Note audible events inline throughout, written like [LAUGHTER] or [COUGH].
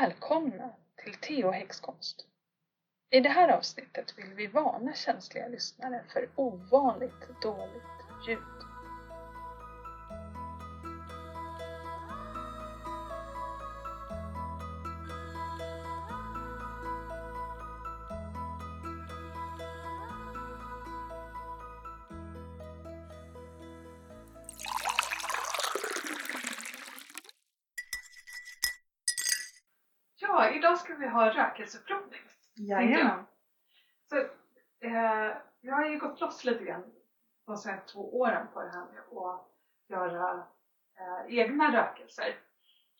Välkomna till Te och häxkonst. I det här avsnittet vill vi varna känsliga lyssnare för ovanligt dåligt ljud. Jajamän. Så, eh, jag har ju gått loss lite grann de senaste två åren på det här med att göra eh, egna rökelser.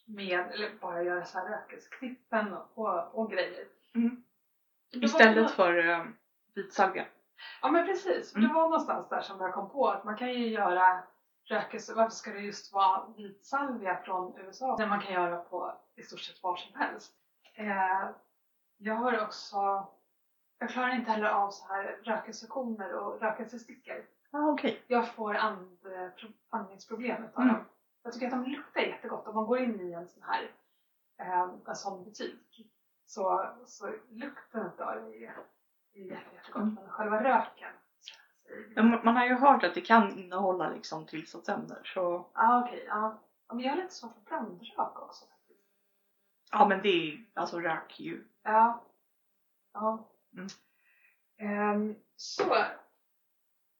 Med, eller bara göra så här rökelseknippen och, och grejer. Mm. Det Istället nå- för uh, vitsalvia. Ja men precis, Mm. det var någonstans där som jag kom på att man kan ju göra rökelse, varför ska det just vara vitsalvia från USA när man kan göra på i stort sett var som helst. Eh, jag har också, jag klarar inte heller av så här rökelsekoner och rökelsestickor. Ah, okej. Jag får and, pro- andningsproblem utav Mm. dem. Jag tycker att de luktar jättegott om man går in i en sån här eh, en sån butik. Så, så lukten utav det är, är jätte, jättegott. Mm. Men själva röken Men man- man har ju hört att det kan innehålla liksom tillsatsämnen så Ja okej, ja. Ja, Men jag har lite svårt för brandrök också ja men det är alltså rök ju. Ja. Ja. Mm. Ehm, så.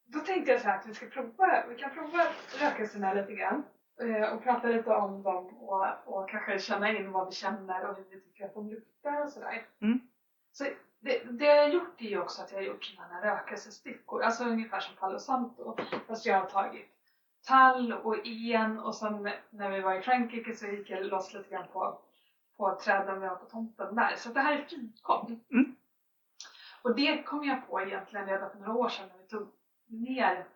Då tänkte jag så att vi ska prova, vi kan prova rökelserna lite grann. eh, Och prata lite om dem och, och kanske känna in vad vi känner och hur vi tycker att de luktar och sådär. Mm. Så det, det jag har gjort är ju också att jag har gjort sådana här rökelsestickor, alltså ungefär som Palo Santo. Fast jag har tagit tall och en och sen när vi var i Frankrike så gick jag loss lite grann på, på träden vi har på tomten där. Så det här är fikon. Mm. Och det kom jag på egentligen redan för några år sedan när vi tog ner,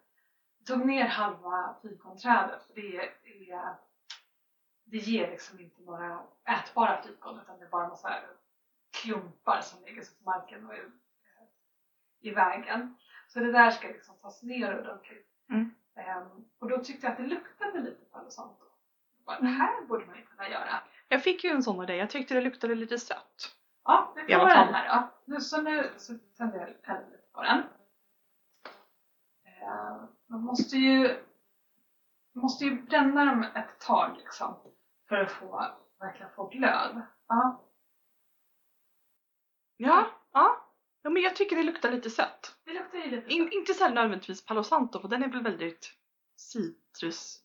tog ner halva fikonträdet. För det, är, det ger liksom inte några ätbara fikon utan det är bara massa klumpar som lägger sig på marken och är i vägen. Så det där ska liksom tas ner ordentligt. Mm. Ehm, och då tyckte jag att det luktade lite Palo Santo. Bara, Det Mm. här borde man ju kunna göra. Jag fick ju en sån av dig. Jag tyckte det luktade lite sött. Ja, vi provar den fall. här då. Nu, så nu så tänder jag elden lite på den. Eh, man måste ju, måste ju bränna dem ett tag liksom. För att få, verkligen få glöd. Ja. Ja, ja. Ja men jag tycker det luktar lite sött. Det luktar ju lite In, inte så här nödvändigtvis Palo Santo för den är väl väldigt citrus.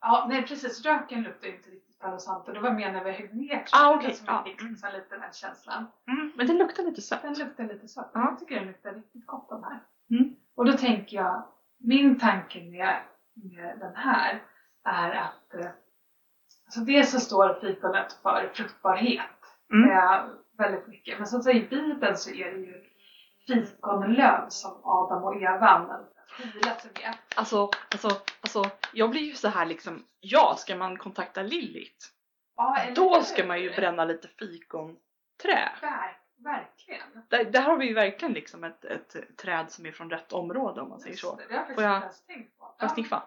Ja, nej precis. Röken luktar ju inte riktigt Palo Santo. Det var mer när vi högg ner Ah, okej. som jag Ja. fick liksom lite den känslan. Mm, men den luktar lite sött. Den luktar lite sött. Ja. Jag tycker den luktar riktigt gott den här. Mm. Och då tänker jag, min tanke med, med den här är att eh, alltså dels så står fikonet för fruktbarhet Mm. eh, väldigt mycket. Men så att säga, i Bibeln så är det ju fikonlöv som Adam och Eva använde Alltså, alltså, alltså, jag blir ju så här liksom, ja, ska man kontakta Lilith, Ja, då ska man ju bränna lite fikonträ. Ver, verkligen. Där, där har vi ju verkligen liksom ett, ett träd som är från rätt område om man säger så. Det, det har jag Får jag- tänkt på. får sniffa?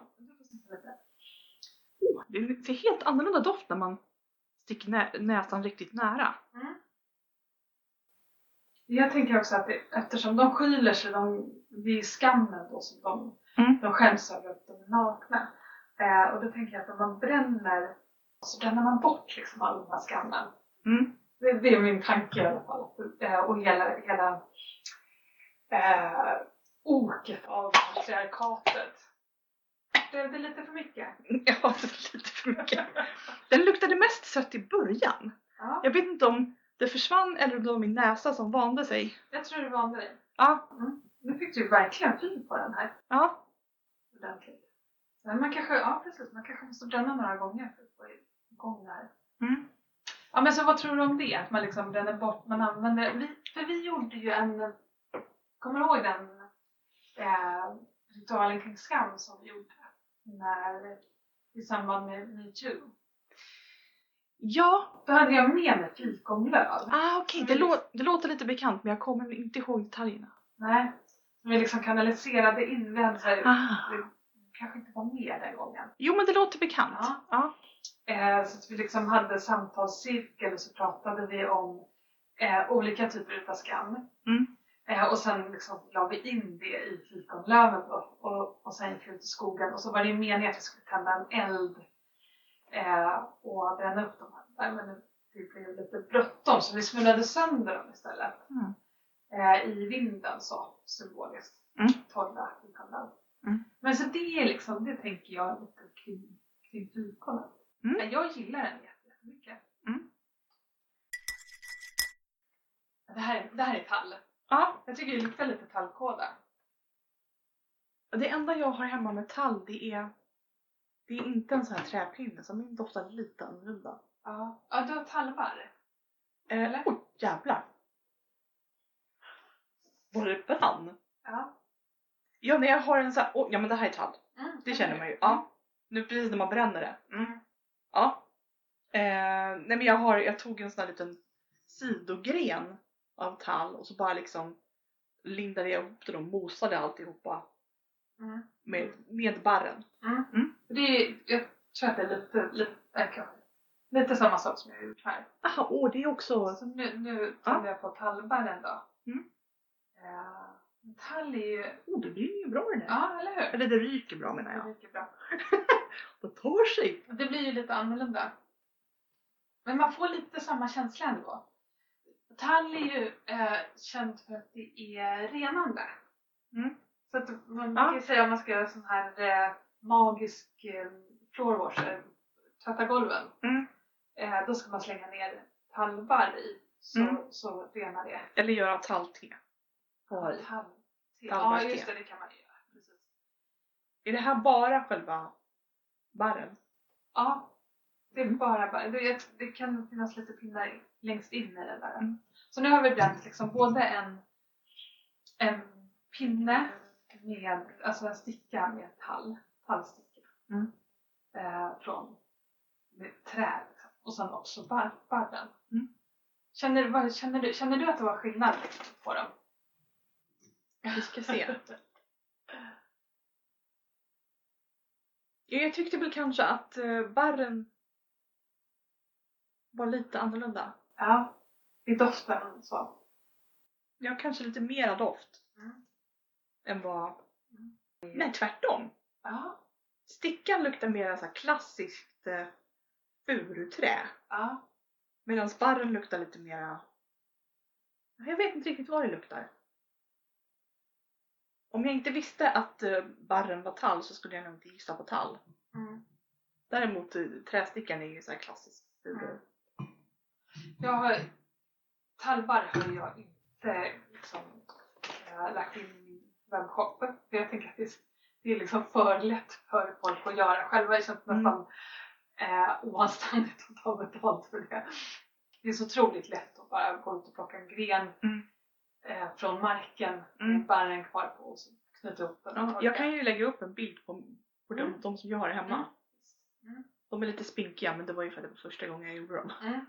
Oh, det ser helt annorlunda doft när man sticker nä näsan riktigt nära. Mm. Jag tänker också att det, eftersom de skyler sig, de, är skammen då som de, Mm. de skäms över att de är nakna. Eh, och då tänker jag att om man bränner så bränner man bort liksom all den här skammen. Mm. Det, det är min tanke i alla fall. Eh, och hela, hela eh, oket av patriarkatet. Blev det lite för mycket? [LAUGHS] Ja, det var lite för mycket. Den luktade mest sött i början. Ja, Jag vet inte om det försvann eller det var min näsa som vande sig. jag tror det vande dig. Ja, Nu fick du verkligen fyr på den här. ja. ordentligt. Men man kanske, ja precis, man kanske måste bränna några gånger för att få igång det här. Mm. Ja men så vad tror du om det? Att man liksom bränner bort, man använder, vi, för vi gjorde ju en, kommer du ihåg den eh, ritualen kring skam som vi gjorde när, i samband med metoo? Ja, Då hade jag med mig fikonlöv. ah, okej. Det, lå- det låter lite bekant men jag kommer inte ihåg detaljerna. Nej, som vi liksom kanaliserade in, så här, Ah. det kanske inte var med den gången. Jo men det låter bekant. Ja. Ja. Eh, så att vi liksom hade samtalscirkel och så pratade vi om eh, olika typer av skam. Mm. Eh, och sen liksom la vi in det i fikonlöven då, och, och sen gick vi ut i skogen och så var det meningen att vi skulle tända en eld eh, och bränna upp de här. Men det blev lite bråttom så vi smulade sönder dem istället. Mm. Eh, I vinden så symboliskt. Mm. Torra fikonlöv. Mm. Men så det är liksom, det tänker jag lite kring, kring fikonen. Mm. Men Jag gillar den jättemycket. Mm. Det här, det här är tall. Ja, Jag tycker det luktar lite tallkåda. det enda jag har hemma med tall det är det är inte en sån här träpinne så min doftar lite annorlunda. Ja, ja du har tallbarr. Eh, Eller? Oj, jävlar! Var det brann? Ja. Ja, när jag har en sån här, oh, ja men det här är tall. Mm, Det känner man ju. Ja. Nu precis när man bränner det. Mm. Ja. Eh, nej men jag har, jag tog en sån här liten sidogren av tall och så bara liksom lindade jag ihop den och mosade alltihopa Mm. med, med barren. Mm. Det är, jag tror att det är lite, lite, äh, lite samma sak som jag har gjort här. Aha, åh det är också... Så nu, nu tar jag på tallbarren då. Mm. Eh, tall är ju, Oh, det blir ju bra det där. ja eller hur? Eller det ryker bra menar Det jag. ryker bra. [LAUGHS] Det tar sig. Det blir ju lite annorlunda. Men man får lite samma känsla ändå. Tall är ju eh, känt för att det är renande. Mm. Så att man Ja. kan ju säga om man ska göra sån här eh, magisk eh, floor wash, eh, tvätta golven. Mm. Eh, då ska man slänga ner tallbarr i så, Mm. så renar det. Eller göra tallte. Ja just det, det kan man ju göra. Precis. Är det här bara själva barren? Ja, det är Mm. bara barr. Det, det kan finnas lite pinnar längst in i det där. Mm. Så nu har vi bränt liksom både en, en pinne med, alltså en sticka med tall, tallsticka. Mm. Eh, från med trä liksom. och sen också bar, barren. Mm. Känner, vad, känner, du, känner du att det var skillnad på dem? Vi ska se. Ja, jag tyckte väl kanske att uh, barren var lite annorlunda. Ja, i doften så. Ja, kanske lite mera doft Mm. än vad... Mm. Nej, tvärtom. Ja, Stickan luktar mer så här klassiskt uh, furuträ. ja. Medan barren luktar lite mera... Jag vet inte riktigt vad det luktar. Om jag inte visste att uh, barren var tall så skulle jag nog inte gissa på tall. Mm. Däremot uh, trästickan är ju så här klassisk furu. Mm. Jag har, tallbarr har jag inte liksom, äh, lagt in i min webbshop. För jag tänker att det, är- det är liksom för lätt för folk att göra själva. Det känns Mm. nästan eh, oanständigt att ta betalt för det. Det är så otroligt lätt att bara gå ut och plocka en gren Mm. eh, från marken Mm. med barren kvar på och knyta ihop den. Ja, jag kan ju lägga upp en bild på, på de, Mm. de som jag har hemma. Mm. De är lite spinkiga men det var ju för att det var första gången jag gjorde dem. Mm.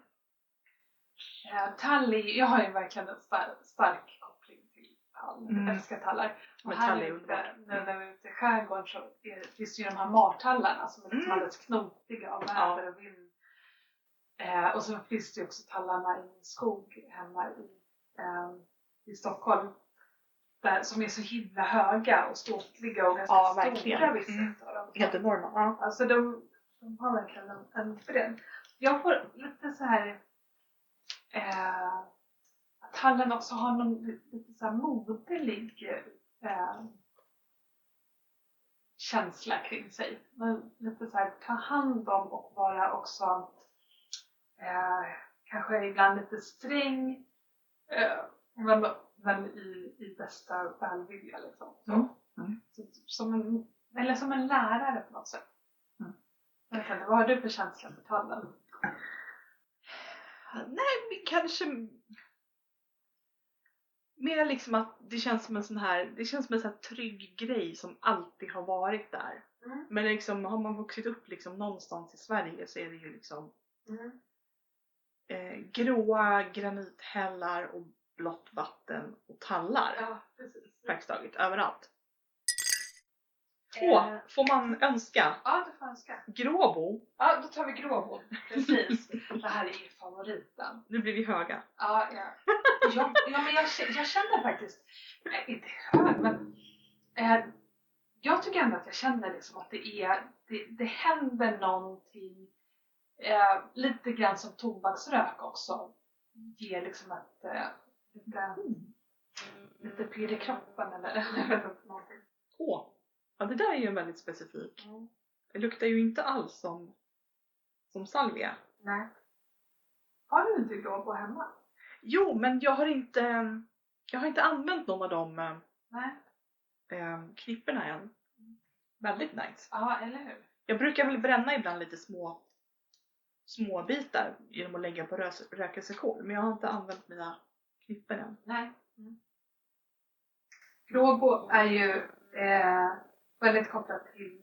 Eh, tall är, jag har ju verkligen en stark, stark tall. Mm. Jag älskar tallar. Och Men här ute, när vi är ute i skärgården så är, finns det ju de här martallarna som är liksom Mm. alldeles knotiga av väder och vind. Eh, och så finns det ju också tallarna i min skog hemma i, eh, i Stockholm. Där, som är så himla höga och ståtliga och ganska Ja, stora vissa Mm. utav dem. Helt enorma. Ja. Alltså de, de har verkligen en, en bredd. Jag får lite så här eh, att hallen också har någon li- lite så här moderlig eh, känsla kring sig. Men lite så här ta hand om och vara också eh, kanske ibland lite sträng eh, men, men i, i bästa välvilja liksom. Så. Mm. Mm. Så, som en, eller som en lärare på något sätt. Mm. Inte, vad har du för känsla för tallen? Nej, men kanske mer liksom att det känns som en sån här, det känns som en sån trygg grej som alltid har varit där. Mm. Men liksom har man vuxit upp liksom någonstans i Sverige så är det ju liksom Mm. eh, gråa granithällar och blått vatten och tallar Ja, precis. praktiskt taget överallt. Två Eh, får man önska. Ja, det får jag önska. Gråbo. Ja, då tar vi gråbord. Precis. Det här är ju favoriten. Nu blir vi höga. Ja, ja. ja, ja men jag, jag känner faktiskt, inte hög, men eh, jag tycker ändå att jag känner liksom att det är, det, det händer någonting eh, lite grann som tobaksrök också ger liksom ett eh, lite, lite pirr i kroppen eller jag inte någonting. Åh. Ja, det där är ju en väldigt specifik. Mm. Det luktar ju inte alls som, som salvia. Nej. Har du inte gråbo hemma? Jo, men jag har inte, jag har inte använt någon av de Nej. eh, knipporna än. Väldigt nice. Ja, eller hur? Jag brukar väl bränna ibland lite små, små bitar genom att lägga på rökelsekol, men jag har inte använt mina knippor än. Nej. Mm. Gråbo är ju eh, väldigt kopplat till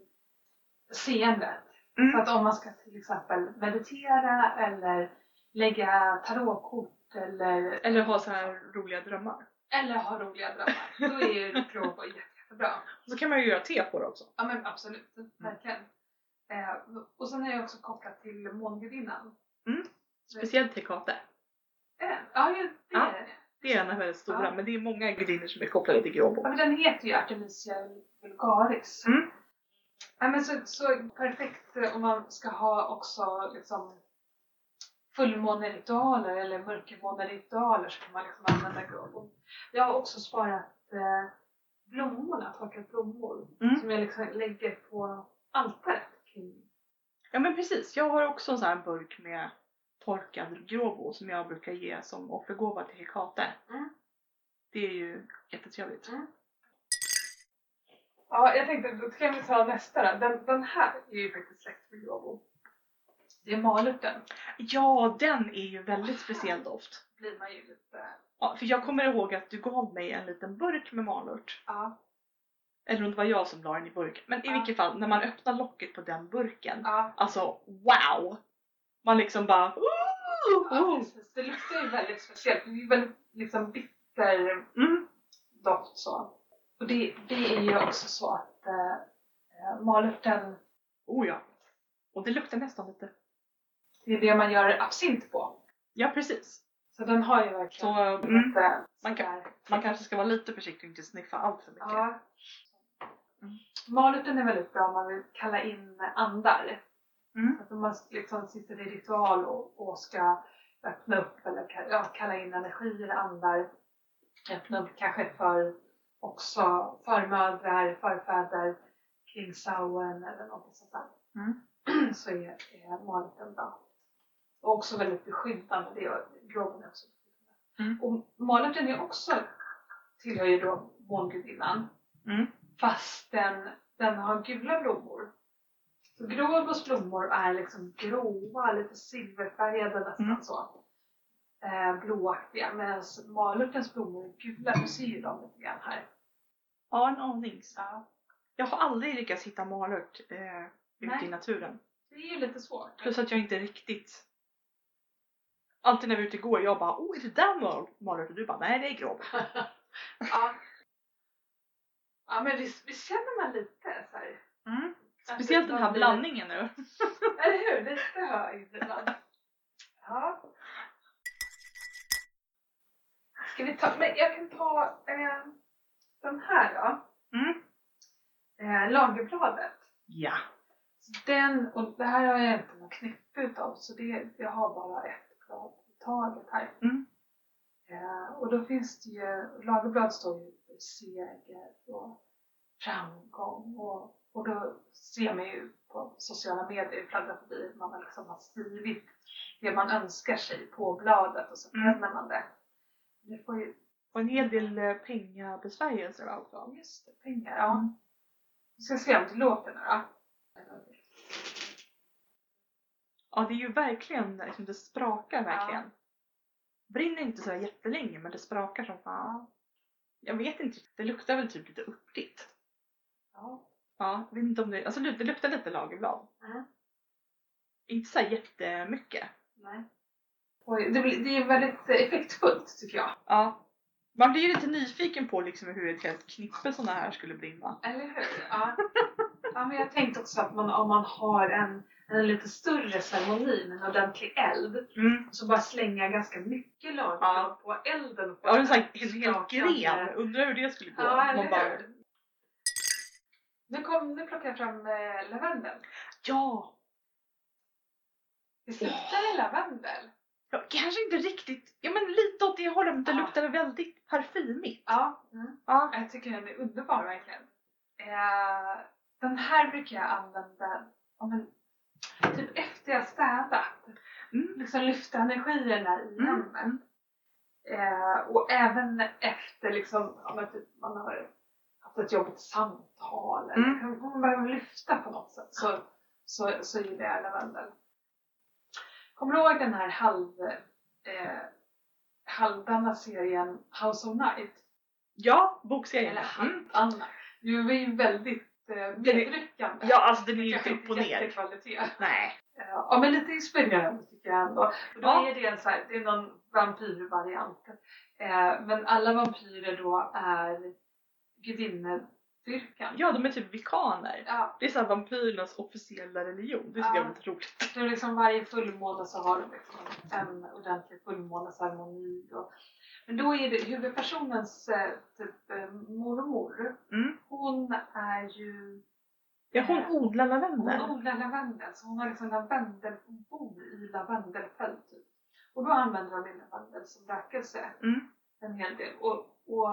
seendet. Mm. Så att om man ska till exempel meditera eller lägga tarotkort eller, Eller ha så här roliga drömmar. eller ha roliga drömmar, då är ju jätte, jättebra. Och så kan man ju göra te på det också. Ja men absolut, verkligen. Eh, och sen är det också kopplat till mångudinnan. Mm. Speciellt tekate. Är den? Ja, det Ja. är den. Det är den här väldigt stora, Ja. men det är många gudinnor som är kopplade till gråbo. Ja, men den heter ju Artemisia vulgaris. Mm. Ja, men så, så perfekt eh, om man ska ha också liksom fullmåneritualer eller mörkermåneritualer så kan man liksom använda gråbon. Jag har också sparat eh, blommorna, torkade blommor, Mm. som jag liksom lägger på altaret kring. Ja men precis, jag har också en sån här burk med torkad gråbo som jag brukar ge som offergåva till Hekate. Mm. Det är ju jättetrevligt. Ja, jag tänkte då kan vi ta nästa då. Den, den här är ju faktiskt släkt med gråbo. Det är malörten. Ja, den är ju väldigt speciell doft. blir man ju lite... Ja, för jag kommer ihåg att du gav mig en liten burk med malört. Ja. Eller om det var jag som la den i burk. Men i Ja. vilket fall, när man öppnar locket på den burken. Ja. Alltså wow! Man liksom bara Ja, oh, precis. Det luktar ju väldigt speciellt. Det är ju väldigt liksom bitter mm. doft så. Och det, det är ju också så att eh, malörten, oh ja. Och det luktar nästan lite. det är det man gör absint på. Ja precis. Så den har ju verkligen Så mm, lite man kan- man kanske ska vara lite försiktig och inte sniffa allt för mycket. Ja. Mm. Malörten är väldigt bra om man vill kalla in andar. Mm. Så att om man liksom sitter i ritual och, och ska öppna upp eller ja, kalla in energier, andar. Öppna upp kanske för också förmödrar, förfäder kring Sauen eller något sånt där. Mm. [CLEARS THROAT] Så är, är malörten bra. Och också väldigt beskyddande. Det är gråben är också. Mm. Och malörten är också, tillhör ju då mångudinnan. Mm. Fast den, den har gula blommor. Så gråbos blommor är liksom gråa, lite silverfärgade nästan Mm. så. Eh, blåaktiga. Medan malörtens blommor är gula. Du ser ju dem lite grann här. Ja, en aning. Ja. Jag har aldrig lyckats hitta malört eh, ute i naturen. Det är ju lite svårt. Plus att jag inte riktigt... Alltid när vi är ute går jag bara oh är det där mal- malört? Och du bara nej det är gråbo. [LAUGHS] ja. ja men visst, visst känner man lite så här. Mm. Speciellt den här blandningen nu. Eller hur? Lite hög ibland. [LAUGHS] Ja. Ska vi ta, men jag kan ta eh, den här då. Mm. Eh, lagerbladet. Ja. Så Den, och det här har jag inte någon knippe utav så det, jag har bara ett blad i taget här. Mm. Eh, och då finns det ju, lagerblad står ju för seger och framgång och, och då ser man ju på sociala medier fladdra förbi man har liksom har skrivit det man önskar sig på bladet och så Mm. bränner man det. Det får ju, Och en hel del eh, pengabesvärjelser också. ja just det, pengar, ja. Vi ska se om det låter nu då. Ja det är ju verkligen, liksom, det sprakar verkligen. Brinner inte så här jättelänge men det sprakar som fan. Jag vet inte, det luktar väl typ lite örtigt. Ja. Ja, vet inte om det, alltså det luktar lite lagerblad. Mm. Inte så här jättemycket. Nej. Det, blir, det är väldigt effektfullt tycker jag. Ja. Man blir ju lite nyfiken på liksom hur ett helt knippe sådana här skulle brinna. Eller hur? Ja. ja men jag tänkte också att man, om man har en, en lite större ceremoni med en ordentlig eld Mm. så bara slänga ganska mycket lager Ja. på elden. Ja, det är så här, en hel gren. Undrar hur det skulle gå. Ja, eller bara, hur? Nu, kom, nu plockar jag fram eh, lavendel. ja, Det luktar lavendel. Ja, kanske inte riktigt. Ja men lite åt det hållet. men Det Ja. luktar väldigt parfymigt. Ja. Mm. Ja. Jag tycker den är underbar verkligen. Eh, den här brukar jag använda ja, men, typ efter jag städat. Mm. Liksom lyfta energierna i Mm. hemmet. Eh, och även efter liksom, men typ, man har haft ett jobbigt samtal eller Mm. man behöver lyfta på något sätt så, så, så gillar jag lavendel. Kommer du ihåg den här halv, eh, halvdana serien House of Night? Ja, bokserien. Eller Mm. halvdana. Du var ju väldigt eh, medryckande. Ja, alltså den är ju inte upp och ner. Nej. Eh, Ja men lite inspirerande tycker jag ändå. Och då Ja. är det en så här, det är någon vampyrvariant. Eh, men alla vampyrer då är gudinnedyrkan. Ja, de är typ vikaner. Ja, Det är såhär vampyrernas officiella religion. Det tycker Ja. jag är lite roligt. så liksom varje fullmåne så har de liksom en ordentlig fullmåneceremoni. Och, men då är det huvudpersonens eh, typ eh, mormor. Mm. Hon är ju Ja, hon Eh, odlar lavendel. Hon odlar lavendel, så hon har liksom lavendel, hon bor i lavendelfält. Typ. Och då använder de lavendel som rökelse Mm. en hel del. Och, och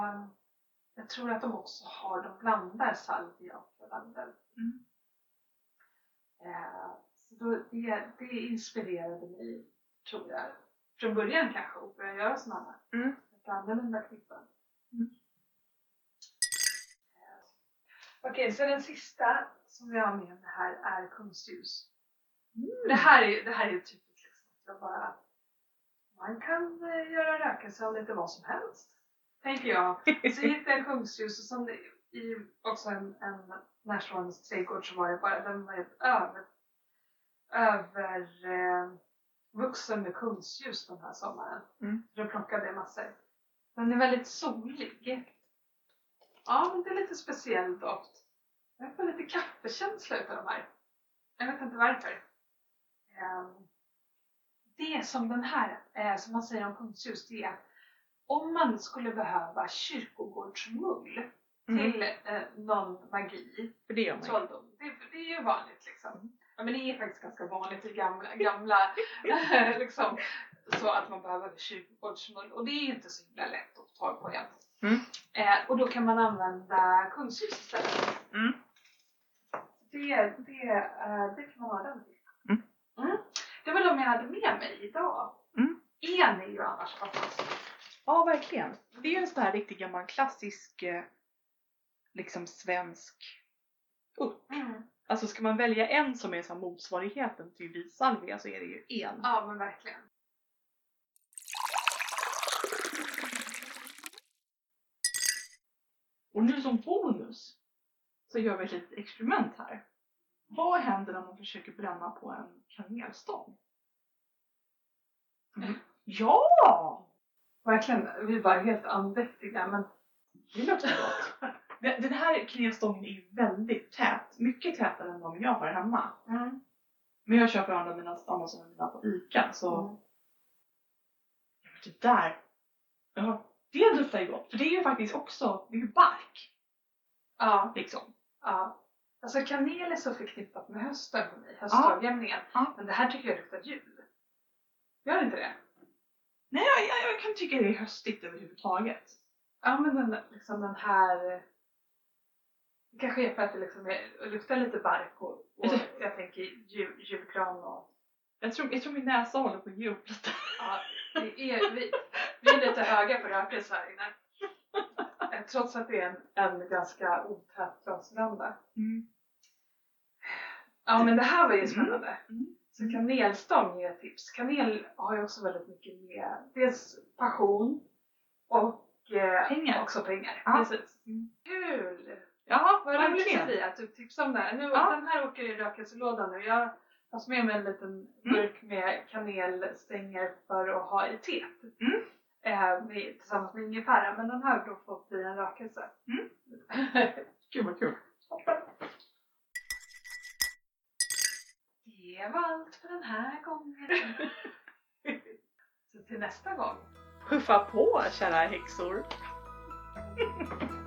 jag tror att de också har, de blandar salvia och lavendel. Mm. Eh, så då, det, det inspirerade mig, tror jag, från början kanske att börja göra sådana här. Mm. Lite annorlunda knippen. Mm. Eh, Okej, så den sista som jag har med mig här är kungsljus. Mm. Det här är det här är typiskt liksom, att jag bara man kan eh, göra rökelse av lite vad som helst. Tänker jag. Så hittade jag kungsljus och sen i också en, en närståendes trädgård så var det bara, den var helt över, över eh, med kungsljus den här sommaren. Mm. Så då plockade jag massor. Den är väldigt solig. Ja, men det är lite speciell doft. Jag får lite kaffekänsla utav de här. Jag vet inte varför. Ehm, Det som den här, eh, som man säger om kungsljus, det är att om man skulle behöva kyrkogårdsmull Mm. till eh, någon magi, För det gör man trolldom, det, det är ju vanligt liksom. Ja men det är faktiskt ganska vanligt i gamla, gamla [LAUGHS] liksom, så att man behöver kyrkogårdsmull och det är ju inte så himla lätt att få tag på igen. Mm. Eh, och då kan man använda kungsljus istället. Mm. Det, det, eh, det kan man till. Mm. Mm. Det var de jag hade med mig idag. Mm. En är ju annars fantastisk. Ja, verkligen. Det en sån här riktigt gammal klassisk eh, liksom svensk upp. Mm. Alltså ska man välja en som är så här motsvarigheten till vitsalvia så är det ju en. Ja men verkligen. Och nu som bonus så gör vi ett litet experiment här. Vad händer om man försöker bränna på en kanelstång? Mm. Ja! Verkligen, vi var helt andäktiga men Det låter gott. [LAUGHS] Den här kanelstången är väldigt tät. Mycket tätare än de jag har hemma. mm. Men jag köper andra mina, samma som mina på ICA så Mm. Ja, men det där. Ja, det doftar ju gott. För det är ju faktiskt också, det är ju bark. Ja, Liksom. ja. Alltså kanel är så förknippat med hösten för mig, höstavjämningen. Ja. Men det här tycker jag luktar jul. Gör det inte det? Nej, jag, jag, jag kan tycka det är höstigt överhuvudtaget. Ja men den, liksom den här... Det kanske är för att det liksom det luktar lite bark och, och jag tänker jul, julgran och... Jag tror, jag tror min näsa håller på att ge upp lite. Ja, det är, vi, vi är lite höga på rökelse här inne. Eh, Trots att det är en, en ganska otät glasveranda. Mm. Ja men det här var ju spännande. Mm. Så kanelstång är ett tips. Kanel har ju också väldigt mycket med dels passion och eh, Pengar. också pengar. Ja. Precis. Mm. Kul! Ja, Vad roligt. Sofia att du tipsade om det här. Nu, Ja. Den här åker i rökelselådan nu. Jag har med mig en liten Mm. burk med kanelstänger för att ha i teet. Mm. eh, med, tillsammans med ingefära men den har då fått bli en rökelse. Mm. [LAUGHS] Gud vad kul. det var allt för den här gången. [LAUGHS] Så till nästa gång. Puffa på kära häxor! [LAUGHS]